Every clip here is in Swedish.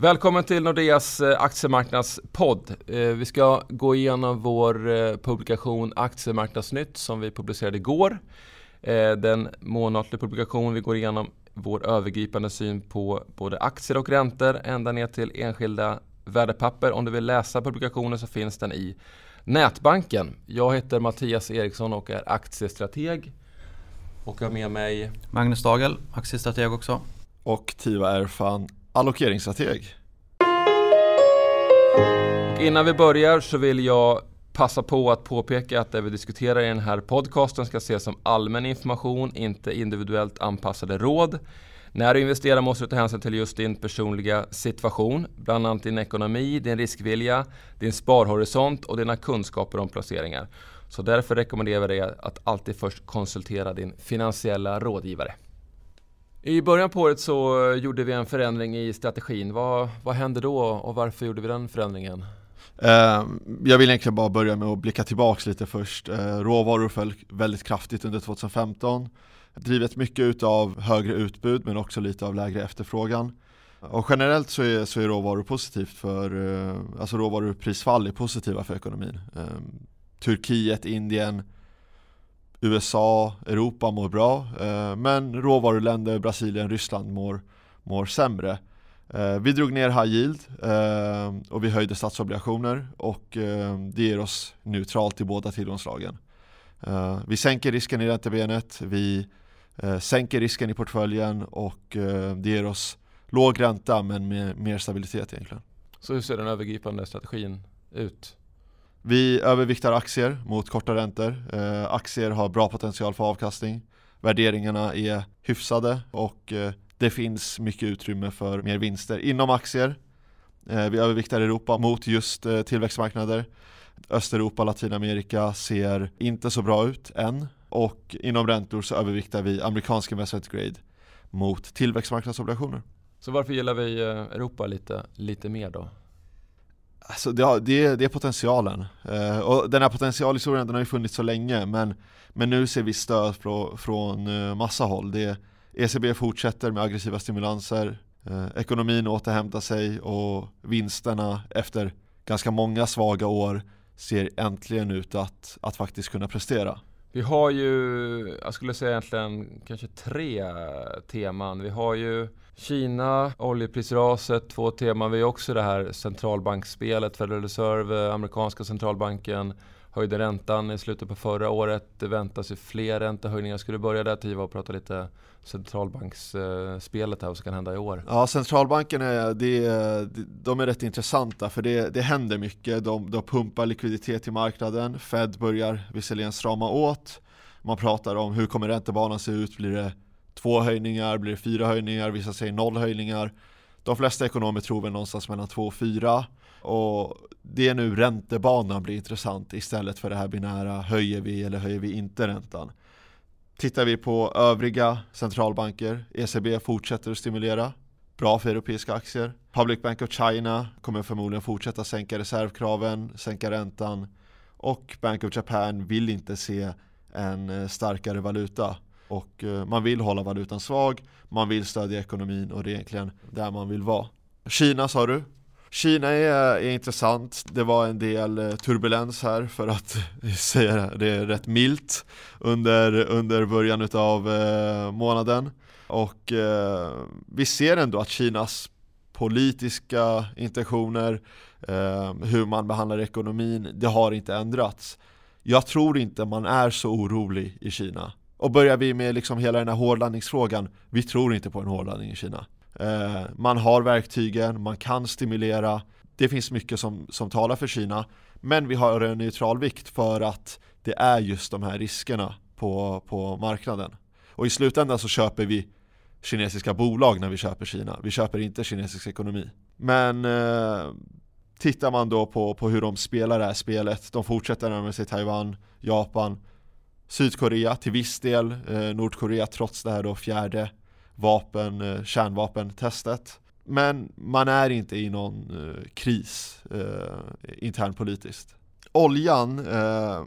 Välkommen till Nordeas eh, aktiemarknadspodd. Eh, vi ska gå igenom vår eh, publikation Aktiemarknadsnytt som vi publicerade igår. Den månatliga publikation vi går igenom vår övergripande syn på både aktier och räntor ända ner till enskilda värdepapper. Om du vill läsa publikationen så finns den i Nätbanken. Jag heter Mattias Eriksson och är aktiestrateg. Och har med mig Magnus Dagel, aktiestrateg också. Och Tiva Erfan, allokeringsstrateg. Och innan vi börjar så vill jag passa på att påpeka att det vi diskuterar i den här podcasten ska ses som allmän information, inte individuellt anpassade råd. När du investerar måste du ta hänsyn till just din personliga situation, bland annat din ekonomi, din riskvilja, din sparhorisont och dina kunskaper om placeringar. Så därför rekommenderar vi dig att alltid först konsultera din finansiella rådgivare. I början på året så eh, gjorde vi en förändring i strategin. Vad, vad hände då och varför gjorde vi den förändringen? Eh, jag vill egentligen bara börja med att blicka tillbaks lite först. Eh, råvaror föll väldigt kraftigt under 2015. Drivet mycket av högre utbud men också lite av lägre efterfrågan. Och generellt så är, så är råvaror positivt för, alltså råvaruprisfall är positiva för ekonomin. Turkiet, Indien, USA, Europa mår bra, eh, men råvaruländer, Brasilien, Ryssland mår, mår sämre. Eh, vi drog ner high yield eh, och vi höjde statsobligationer och det ger oss neutralt i båda tillgångslagen. Vi sänker risken i räntebenet, vi sänker risken i portföljen och det ger oss låg ränta men med mer stabilitet egentligen. Så hur ser den övergripande strategin ut? Vi överviktar aktier mot korta räntor. Eh, aktier har bra potential för avkastning. Värderingarna är hyfsade och eh, det finns mycket utrymme för mer vinster inom aktier. Eh, vi överviktar Europa mot just eh, tillväxtmarknader. Östeuropa, och Latinamerika ser inte så bra ut än och inom räntor så överviktar vi amerikansk investment grade mot tillväxtmarknadsobligationer. Så varför gillar vi eh, Europa lite, lite mer då? Alltså det, det, det är potentialen. Eh, och den här potentialhistorien den har ju funnits så länge men, men nu ser vi stöd från, från massa håll. Det, ECB fortsätter med aggressiva stimulanser, eh, ekonomin återhämtar sig och vinsterna efter ganska många svaga år ser äntligen ut att, att faktiskt kunna prestera. Vi har ju, jag skulle säga egentligen kanske tre teman. Vi har ju Kina, oljeprisraset, två teman. Vi har också det här centralbankspelet, Federal Reserve, amerikanska centralbanken höjde räntan i slutet på förra året. Det väntas ju fler räntehöjningar. Skulle börja där Tiva och prata lite centralbanksspelet här, vad som kan hända i år? Ja, centralbanken är, det, de är rätt intressanta för det, det händer mycket. De, de pumpar likviditet i marknaden. Fed börjar visserligen strama åt. Man pratar om hur kommer räntebanan se ut? Blir det två höjningar? Blir det fyra höjningar? Vissa säger noll höjningar. De flesta ekonomer tror väl någonstans mellan två och fyra. Och det är nu räntebanan blir intressant istället för det här binära höjer vi eller höjer vi inte räntan. Tittar vi på övriga centralbanker, ECB fortsätter att stimulera. Bra för europeiska aktier. Public Bank of China kommer förmodligen fortsätta sänka reservkraven, sänka räntan. Och Bank of Japan vill inte se en eh, starkare valuta. Och eh, man vill hålla valutan svag, man vill stödja ekonomin och det är egentligen där man vill vara. Kina sa du, Kina är, är intressant. Det var en del eh, turbulens här för att säga det rätt milt under, under början av eh, månaden. Och eh, vi ser ändå att Kinas politiska intentioner, eh, hur man behandlar ekonomin, det har inte ändrats. Jag tror inte man är så orolig i Kina. Och börjar vi med liksom hela den här hårdlandningsfrågan, vi tror inte på en hårdlandning i Kina. Eh, man har verktygen, man kan stimulera. Det finns mycket som, som talar för Kina. Men vi har en neutral vikt för att det är just de här riskerna på, på marknaden. Och i slutändan så köper vi kinesiska bolag när vi köper Kina. Vi köper inte kinesisk ekonomi. Men eh, tittar man då på, på hur de spelar det här spelet, de fortsätter närma sig Taiwan, Japan, Sydkorea till viss del, eh, Nordkorea trots det här då fjärde vapen, eh, kärnvapentestet. Men man är inte i någon eh, kris eh, internpolitiskt. Oljan, eh,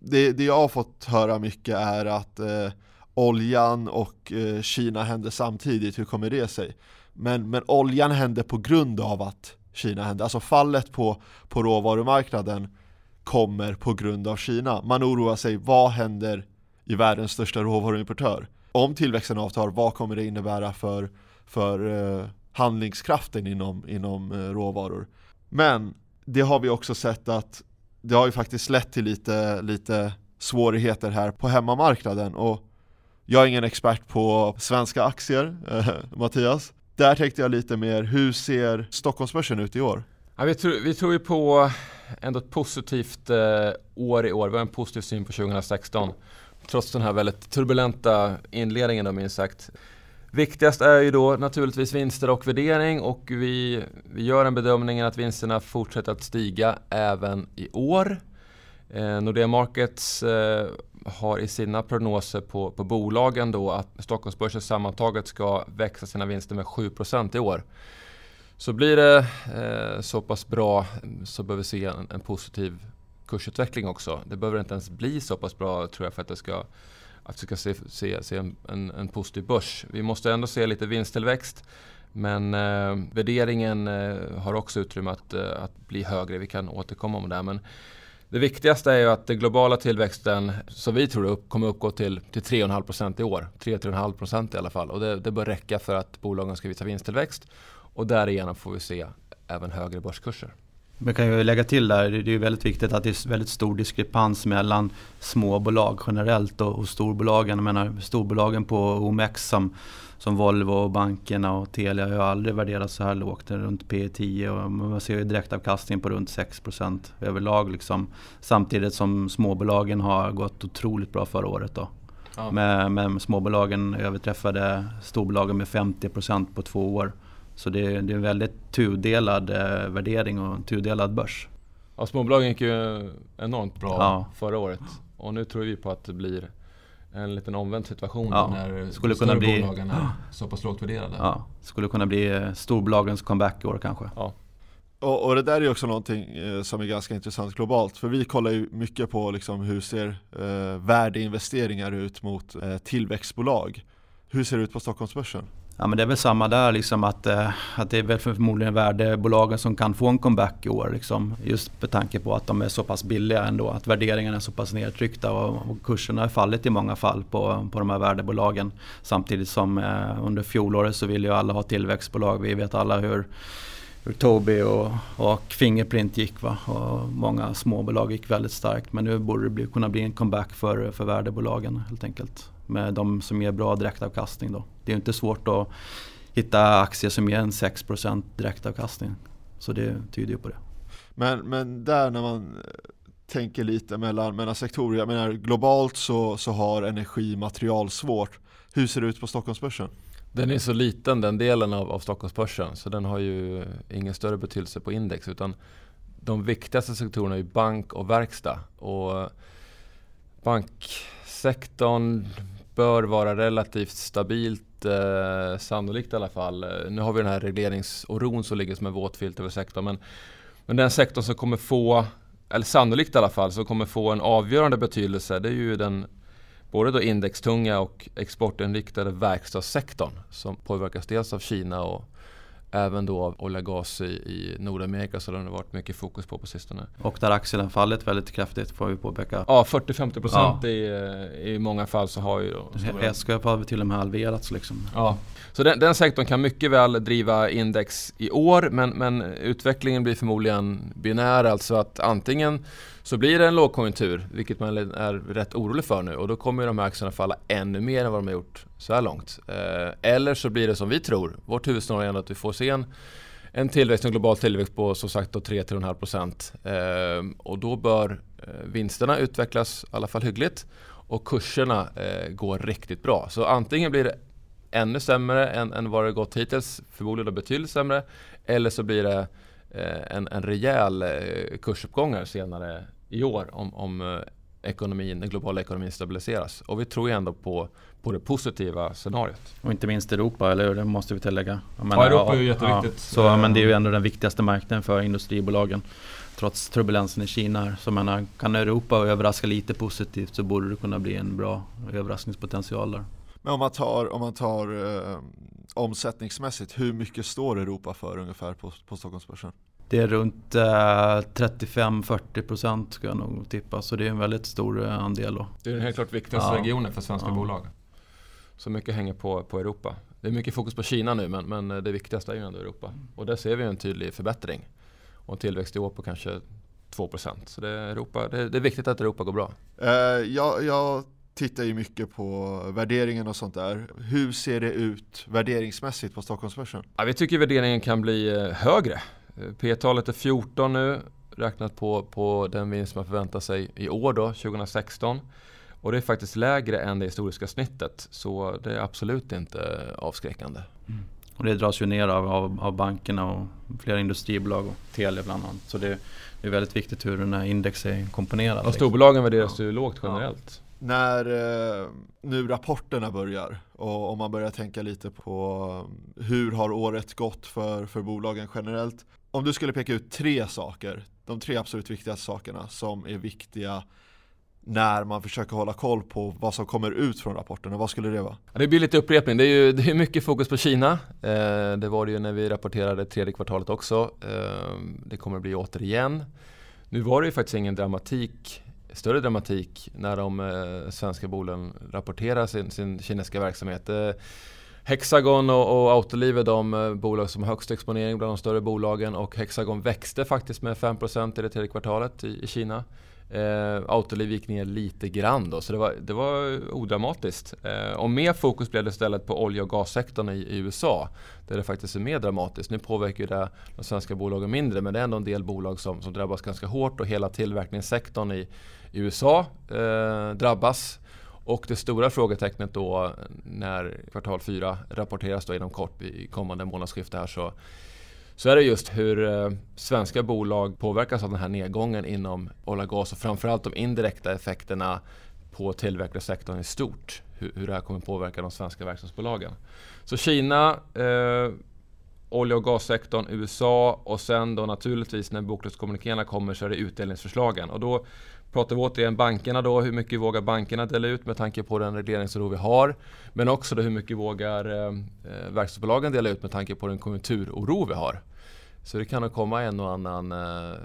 det, det jag har fått höra mycket är att eh, oljan och eh, Kina händer samtidigt, hur kommer det sig? Men, men oljan hände på grund av att Kina hände. Alltså fallet på, på råvarumarknaden kommer på grund av Kina. Man oroar sig, vad händer i världens största råvaruimportör? Om tillväxten avtar, vad kommer det innebära för, för eh, handlingskraften inom, inom eh, råvaror? Men det har vi också sett att det har ju faktiskt lett till lite, lite svårigheter här på hemmamarknaden och jag är ingen expert på svenska aktier, eh, Mattias. Där tänkte jag lite mer, hur ser Stockholmsbörsen ut i år? Ja, vi, tror, vi tror ju på ändå ett positivt eh, år i år. Vi har en positiv syn på 2016. Trots den här väldigt turbulenta inledningen då minst sagt. Viktigast är ju då naturligtvis vinster och värdering och vi, vi gör en bedömning att vinsterna fortsätter att stiga även i år. Eh, Nordea Markets eh, har i sina prognoser på, på bolagen då att Stockholmsbörsen sammantaget ska växa sina vinster med 7% i år. Så blir det eh, så pass bra så behöver vi se en, en, positiv kursutveckling också. Det behöver inte ens bli så pass bra tror jag för att det ska, att vi ska se, se, se en, en, en positiv börs. Vi måste ändå se lite vinsttillväxt. Men eh, värderingen eh, har också utrymme att, eh, att bli högre. Vi kan återkomma om det. Men det viktigaste är ju att den globala tillväxten, som vi tror upp, kommer uppgå till, till 3,5% i år. 3-3,5% i alla fall. Och det, det bör räcka för att bolagen ska visa vinsttillväxt. Och därigenom får vi se även högre börskurser. Vi kan ju lägga till där, det är väldigt viktigt att det är väldigt stor diskrepans mellan småbolag generellt och, och storbolagen. Jag menar storbolagen på OMX som som Volvo och bankerna och Telia har aldrig värderats så här lågt, runt P 10 och man ser ju direktavkastning på runt 6% överlag. Liksom. Samtidigt som småbolagen har gått otroligt bra förra året. Då. Ja. Med, med småbolagen överträffade storbolagen med 50% på två år. Så det, det är en väldigt tudelad eh, värdering och en tudelad börs. Ja, småbolagen gick ju enormt bra ja. förra året och nu tror vi på att det blir en liten omvänd situation ja, när skulle kunna bli, bolagen är så pass lågt värderade. Ja, skulle kunna bli eh, storbolagens comeback i år kanske. Ja. Och, och, det där är också någonting eh, som är ganska intressant globalt. För vi kollar ju mycket på liksom hur ser eh, värdeinvesteringar ut mot eh, tillväxtbolag. Hur ser det ut på Stockholmsbörsen? Ja men det är väl samma där liksom att, eh, att det är väl förmodligen värdebolagen som kan få en comeback i år. Liksom. Just med tanke på att de är så pass billiga ändå. Att värderingarna är så pass nedtryckta och, och kurserna har fallit i många fall på, på de här värdebolagen. Samtidigt som eh, under fjolåret så ville ju alla ha tillväxtbolag. Vi vet alla hur hur Tobii och, och Fingerprint gick. Va? Och många småbolag gick väldigt starkt. Men nu borde det bli, kunna bli en comeback för, för värdebolagen helt enkelt med de som ger bra direktavkastning. Då. Det är inte svårt att hitta aktier som ger en 6% direktavkastning. Så det tyder ju på det. Men, men där när man tänker lite mellan, mellan sektorer, jag menar globalt så, så har energi material svårt. Hur ser det ut på Stockholmsbörsen? Den är så liten den delen av, av Stockholmsbörsen så den har ju ingen större betydelse på index utan de viktigaste sektorerna är bank och verkstad. Och banksektorn bör vara relativt stabilt, eh, sannolikt i alla fall. Nu har vi den här regleringsoron som ligger som en våt filt över sektorn. Men, men den sektorn som kommer få, eller sannolikt i alla fall, som kommer få en avgörande betydelse det är ju den både då indextunga och exportinriktade verkstadssektorn som påverkas dels av Kina och även då av olja gas i, i Nordamerika så det har varit mycket fokus på på sistone. Och där aktien har fallit väldigt kraftigt får vi påpeka. Ja 40-50% ja. i, i många fall så har ju SKF har till och med halverats liksom. Ja. Så den, den, sektorn kan mycket väl driva index i år men, men utvecklingen blir förmodligen binär alltså att antingen så blir det en lågkonjunktur, vilket man är rätt orolig för nu och då kommer de här aktierna falla ännu mer än vad de har gjort så här långt. Eh, eller så blir det som vi tror, vårt huvudscenario är att vi får se en, en tillväxt, en global tillväxt på som sagt 3-3,5% eh, och då bör eh, vinsterna utvecklas i alla fall hyggligt och kurserna eh, går riktigt bra. Så antingen blir det ännu sämre än, än vad det gått hittills, förmodligen betydligt sämre, eller så blir det en, en rejäl kursuppgång senare i år om, om eh, ekonomin, den globala ekonomin stabiliseras. Och vi tror ju ändå på, på det positiva scenariot. Och inte minst Europa, eller hur? Det måste vi tillägga. Menar, ja, Europa är ju jätteviktigt. Ja, så, men det är ju ändå den viktigaste marknaden för industribolagen. Trots turbulensen i Kina. Så menar, kan Europa överraska lite positivt så borde det kunna bli en bra överraskningspotential där. Men om man tar, om man tar eh, omsättningsmässigt, hur mycket står Europa för ungefär på, på Stockholmsbörsen? Det är runt eh, 35-40 procent ska jag nog tippa, så det är en väldigt stor eh, andel. Då. Det är den helt klart viktigaste Ja. regionen för svenska Ja. bolag. Så mycket hänger på, på Europa. Det är mycket fokus på Kina nu men, men det viktigaste är ju ändå Europa. Och där ser vi en tydlig förbättring. Och en tillväxt i år på kanske 2%. Så det är, Europa, det, är, det är viktigt att Europa går bra. Eh, jag, jag tittar ju mycket på värderingen och sånt där. Hur ser det ut värderingsmässigt på Stockholmsbörsen? Ja, vi tycker värderingen kan bli eh, högre. Eh, P-talet är 14 nu, räknat på, på den vinst man förväntar sig i år då, 2016. Och det är faktiskt lägre än det historiska snittet, så det är absolut inte avskräckande. Och det dras ju ner av, av, av bankerna och flera industribolag och Telia bland annat. Så det, det är väldigt viktigt hur den här index är komponerad. Och storbolagen värderas Ja. ju lågt Ja. generellt. När eh, nu rapporterna börjar och om man börjar tänka lite på eh, hur har året gått för, för bolagen generellt. Om du skulle peka ut tre saker, de tre absolut viktigaste sakerna som är viktiga när man försöker hålla koll på vad som kommer ut från rapporterna, vad skulle det vara? Det blir lite upprepning. Det är ju det är mycket fokus på Kina. Eh, det var det ju när vi rapporterade tredje kvartalet också. Eh, det kommer att bli återigen. Nu var det ju faktiskt ingen dramatik, större dramatik när de eh, svenska bolagen rapporterar sin, sin kinesiska verksamhet. Eh, Hexagon och, och Autoliv är de eh, bolag som har högst exponering bland de större bolagen och Hexagon växte faktiskt med 5% i det tredje kvartalet i, i Kina. Eh, Autoliv gick ner lite grann då, så det var, det var odramatiskt. Eh, och mer fokus blev det istället på olje och gassektorn i, i USA, där det faktiskt är mer dramatiskt. Nu påverkar ju det de svenska bolagen mindre, men det är ändå en del bolag som, som drabbas ganska hårt och hela tillverkningssektorn i, i USA eh, drabbas. Och det stora frågetecknet då när kvartal 4 rapporteras då inom kort i kommande månadsskifte här så så är det just hur eh, svenska bolag påverkas av den här nedgången inom olja och gas och framförallt de indirekta effekterna på tillverkningssektorn i stort. Hur, hur det här kommer påverka de svenska verkstadsbolagen. Så Kina, eh, olja och gassektorn, USA och sen då naturligtvis när bokslutskommunikéerna kommer så är det utdelningsförslagen. Och då pratar vi återigen bankerna då, hur mycket vågar bankerna dela ut med tanke på den regleringsoro vi har. Men också då hur mycket vågar eh, verkstadsbolagen dela ut med tanke på den konjunkturoro vi har. Så det kan nog komma en och annan eh,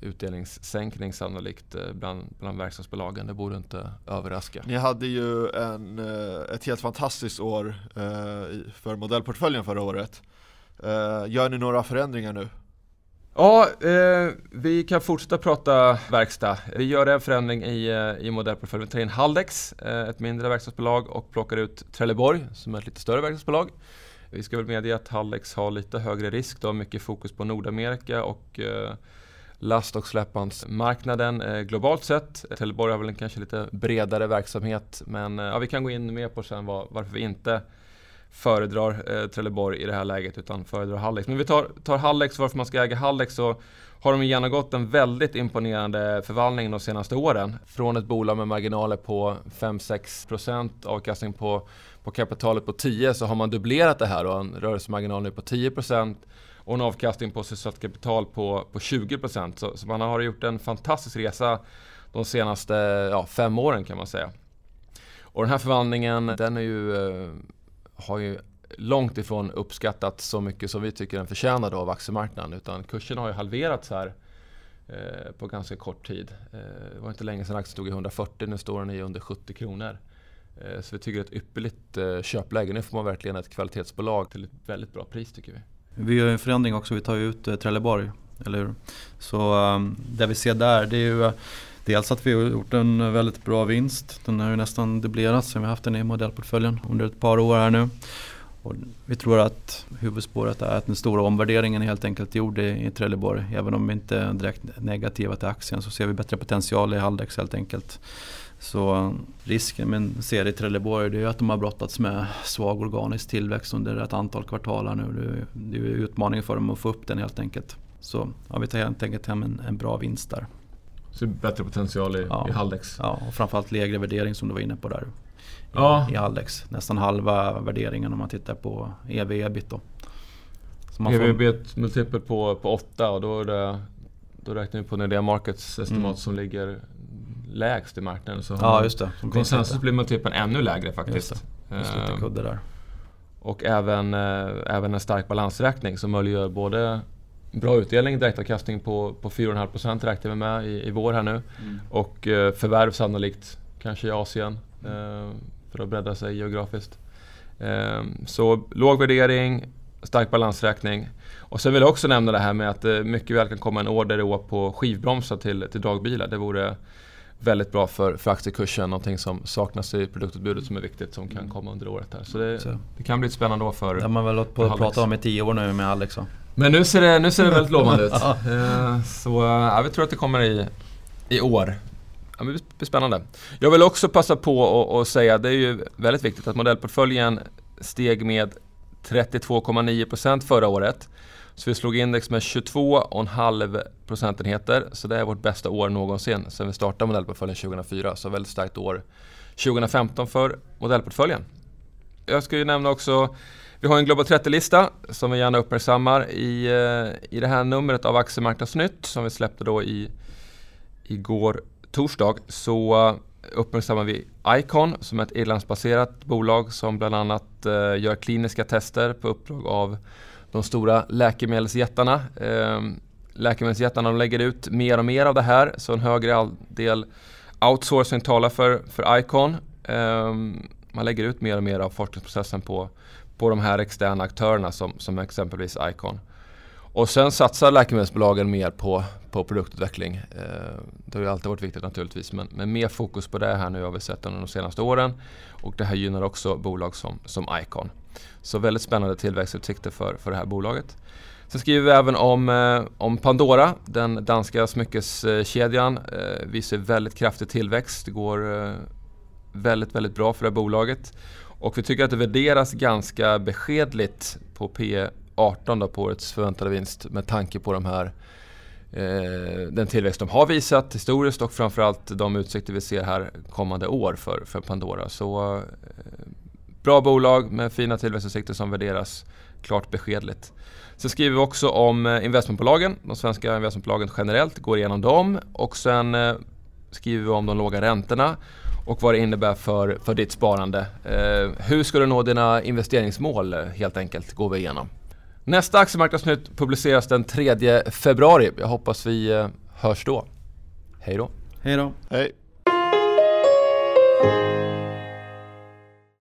utdelningssänkning sannolikt eh, bland, bland verkstadsbolagen. Det borde inte överraska. Ni hade ju en, eh, ett helt fantastiskt år eh, för modellportföljen förra året. Eh, Gör ni några förändringar nu? Ja, eh, vi kan fortsätta prata verkstad. Vi gör en förändring i, eh, i modellportföljen. Vi tar in Haldex, eh, ett mindre verkstadsbolag och plockar ut Trelleborg som är ett lite större verkstadsbolag. Vi ska väl medge att Haldex har lite högre risk. De har mycket fokus på Nordamerika och eh, last och släpbandsmarknaden eh, globalt sett. Trelleborg har väl en kanske lite bredare verksamhet men eh, ja, vi kan gå in mer på sen var, varför vi inte föredrar eh, Trelleborg i det här läget utan föredrar Hallex. Men vi tar, tar Hallex, varför man ska äga Hallex så har de genomgått en väldigt imponerande förvandling de senaste åren. Från ett bolag med marginaler på 5-6% avkastning på, på kapitalet på 10 så har man dubblerat det här och en rörelsemarginal nu på 10% och en avkastning på sysselsatt kapital på, på 20%. Så, så man har gjort en fantastisk resa de senaste ja, fem åren kan man säga. Och den här förvandlingen den är ju, eh, har ju långt ifrån uppskattat så mycket som vi tycker den förtjänar då av aktiemarknaden. Utan kursen har ju halverats här eh, på ganska kort tid. Eh, det var inte länge sedan aktien stod i 140, nu står den i under 70 kronor. Eh, så vi tycker det är ett ypperligt eh, köpläge. Nu får man verkligen ett kvalitetsbolag till ett väldigt bra pris tycker vi. Vi gör en förändring också, vi tar ju ut eh, Trelleborg. Eller hur? Så um, det vi ser där det är ju dels att vi har gjort en väldigt bra vinst. Den har ju nästan dubblerats sen vi har haft den i modellportföljen under ett par år här nu. Och vi tror att huvudspåret är att den stora omvärderingen är helt enkelt gjord i, i Trelleborg. Även om vi inte är direkt negativa till aktien så ser vi bättre potential i Haldex helt enkelt. Så risken med en serie i Trelleborg det är att de har brottats med svag organisk tillväxt under ett antal kvartal här nu. Det är- Det är utmaningen för dem att få upp den helt enkelt. Så ja, vi tar helt enkelt hem en, en bra vinst där. Så bättre potential i, Ja. i Haldex. Ja, och framförallt lägre värdering som du var inne på där. I, Ja. i Haldex. Nästan halva värderingen om man tittar på ev ebit då. EVB ett multipel på, på 8 och då, är det, då räknar vi på Nordea Markets estimat Mm. som ligger lägst i marknaden. Så Ja just det. Som Konsensus blir multipeln ännu lägre faktiskt. Just det. Just lite Eh, kudde där. och även, eh, även en stark balansräkning som möjliggör både bra utdelning, direktavkastning på, på 4,5% räknar vi med i, i vår här nu. Mm. Och eh, förvärv sannolikt kanske i Asien eh, för att bredda sig geografiskt. Eh, så låg värdering, stark balansräkning. Och sen vill jag också nämna det här med att det mycket väl kan komma en order i år på skivbromsar till, till dragbilar. Det vore väldigt bra för, för aktiekursen, någonting som saknas i produktutbudet som är viktigt som kan mm. komma under året. Här. Så det, så. det kan bli ett spännande år för Det har man väl hållit på att prata om i tio år nu med Alex. Men nu ser det, nu ser det väldigt lovande ut. Eh, så ja, vi tror att det kommer i, i år. Ja, det blir spännande. Jag vill också passa på att säga, det är ju väldigt viktigt att modellportföljen steg med 32,9% förra året. Så vi slog index med 22,5 procentenheter. Så det är vårt bästa år någonsin sedan vi startade modellportföljen 2004. Så väldigt starkt år 2015 för modellportföljen. Jag ska ju nämna också vi har en Global 30-lista som vi gärna uppmärksammar i, eh, i det här numret av Aktiemarknadsnytt som vi släppte då i igår torsdag. Så eh, uppmärksammar vi Icon som är ett irlandsbaserat bolag som bland annat eh, gör kliniska tester på uppdrag av de stora läkemedelsjättarna. Eh, läkemedelsjättarna lägger ut mer och mer av det här så en högre del outsourcing talar för, för Icon. Eh, man lägger ut mer och mer av forskningsprocessen på, på de här externa aktörerna som, som exempelvis Icon. Och sen satsar läkemedelsbolagen mer på, på produktutveckling. Eh, det har ju alltid varit viktigt naturligtvis men, men mer fokus på det här nu har vi sett under de senaste åren. Och det här gynnar också bolag som, som Icon. Så väldigt spännande tillväxtutsikter för, för det här bolaget. Sen skriver vi även om, eh, om Pandora, den danska smyckeskedjan. Eh, vi ser väldigt kraftig tillväxt. Det går eh, väldigt, väldigt bra för det här bolaget. Och vi tycker att det värderas ganska beskedligt på P 18 då på årets förväntade vinst med tanke på de här eh, den tillväxt de har visat historiskt och framförallt de utsikter vi ser här kommande år för, för Pandora. Så eh, bra bolag med fina tillväxtutsikter som värderas klart beskedligt. Sen skriver vi också om eh, investmentbolagen, de svenska investmentbolagen generellt, går igenom dem och sen eh, skriver vi om de låga räntorna och vad det innebär för, för ditt sparande. Eh, hur ska du nå dina investeringsmål helt enkelt, går vi igenom. Nästa aktiemarknadsnytt publiceras den 3 februari. Jag hoppas vi eh, hörs då. Hej då. Hej då. Hej.